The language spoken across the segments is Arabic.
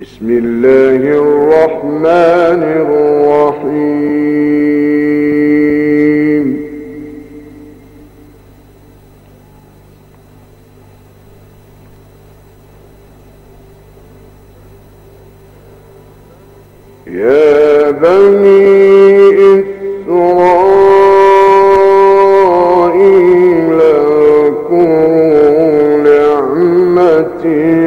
بسم الله الرحمن الرحيم. يا بني إسرائيل اذكروا نعمتي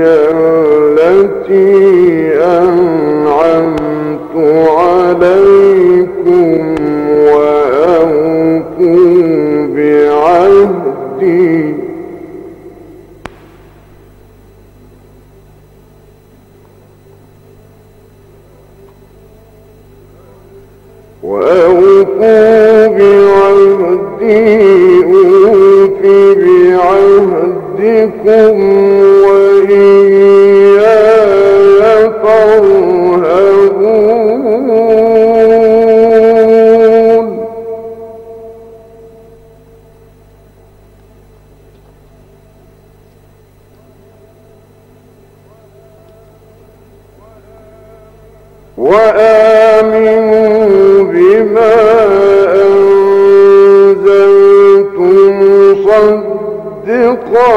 أوف بعهدكم وإياي فارهبون. وآمنوا بما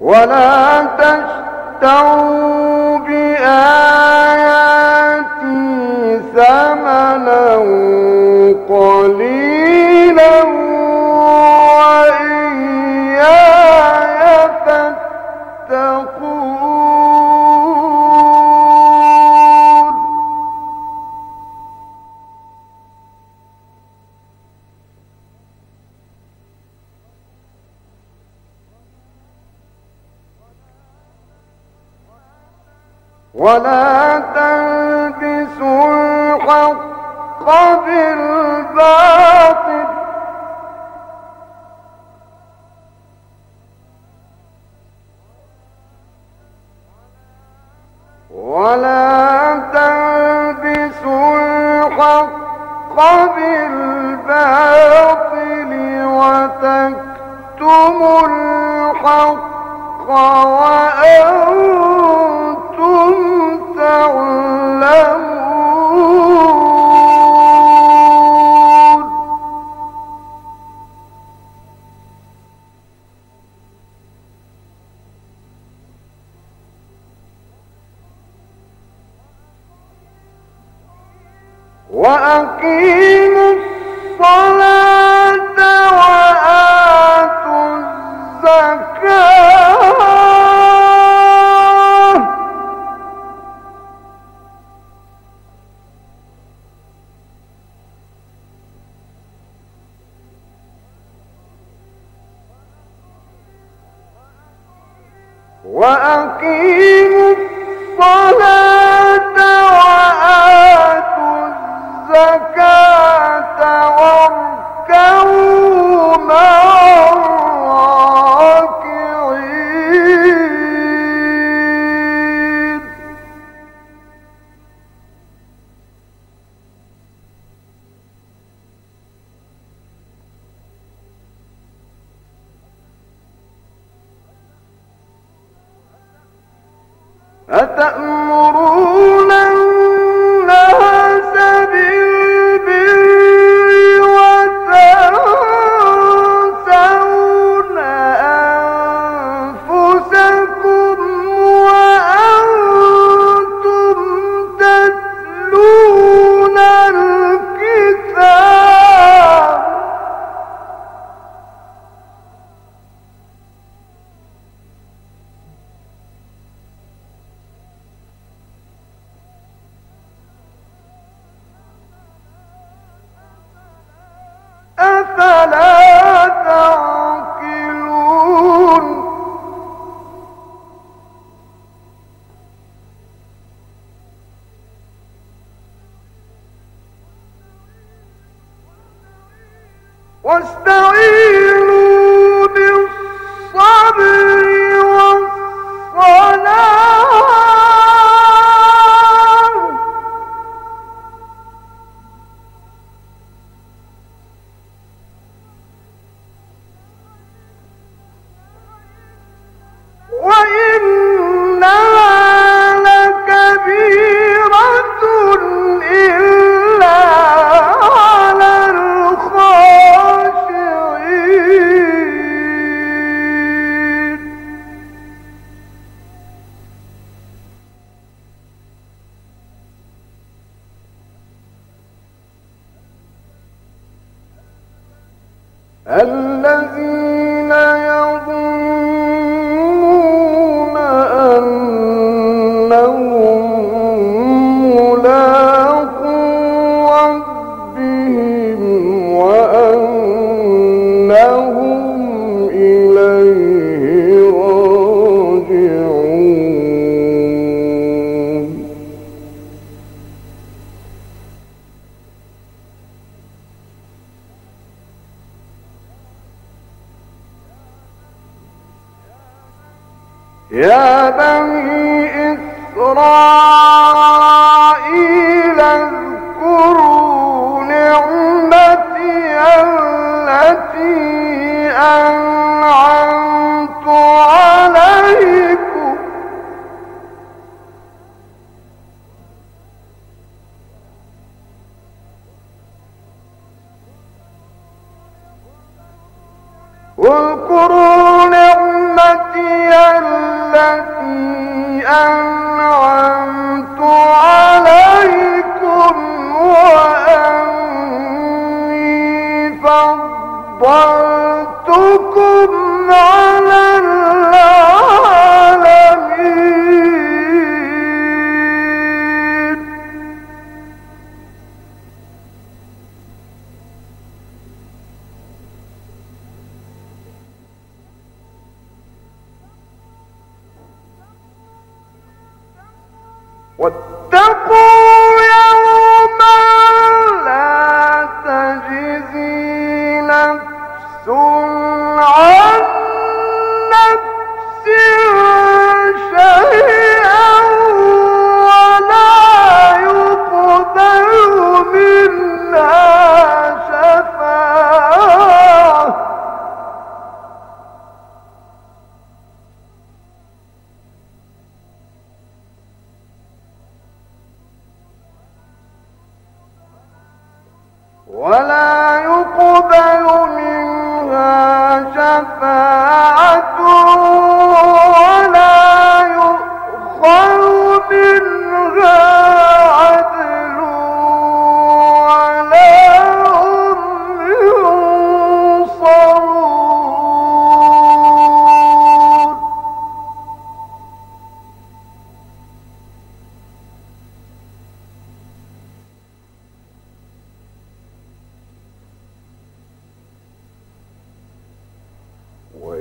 ولا تشتروا بآياتي ثمنا قليلا ولا تلبسوا الحق بالباطل. ولا تلبسوا الحق بالباطل وتكتموا الحق وأقيموا الصلاة الزكاة. الصلاة مع الراكعين أتأمرون واستعينوا بالصبر. الذين يا بني إسرائيل اذكروا نعمتي التي أنعمت عليكم. اذكروا أن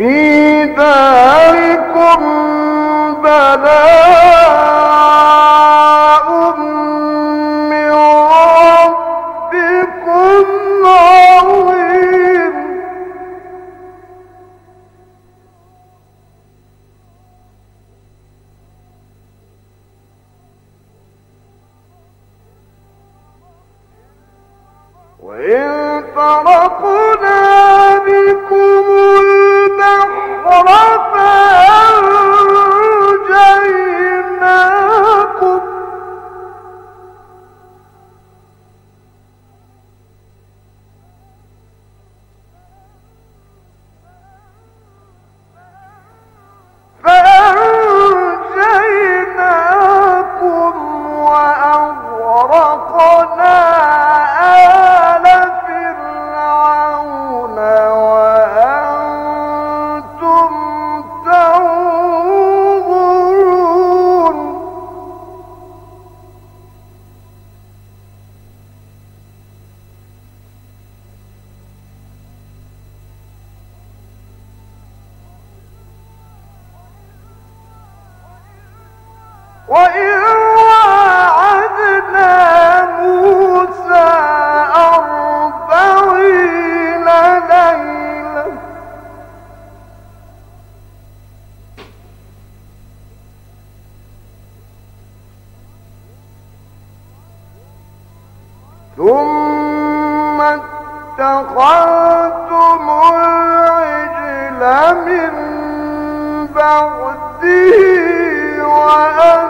في بلاء ربكم عظيم. وإن ترى ثم اتخذتم العجل من بعده وأنتم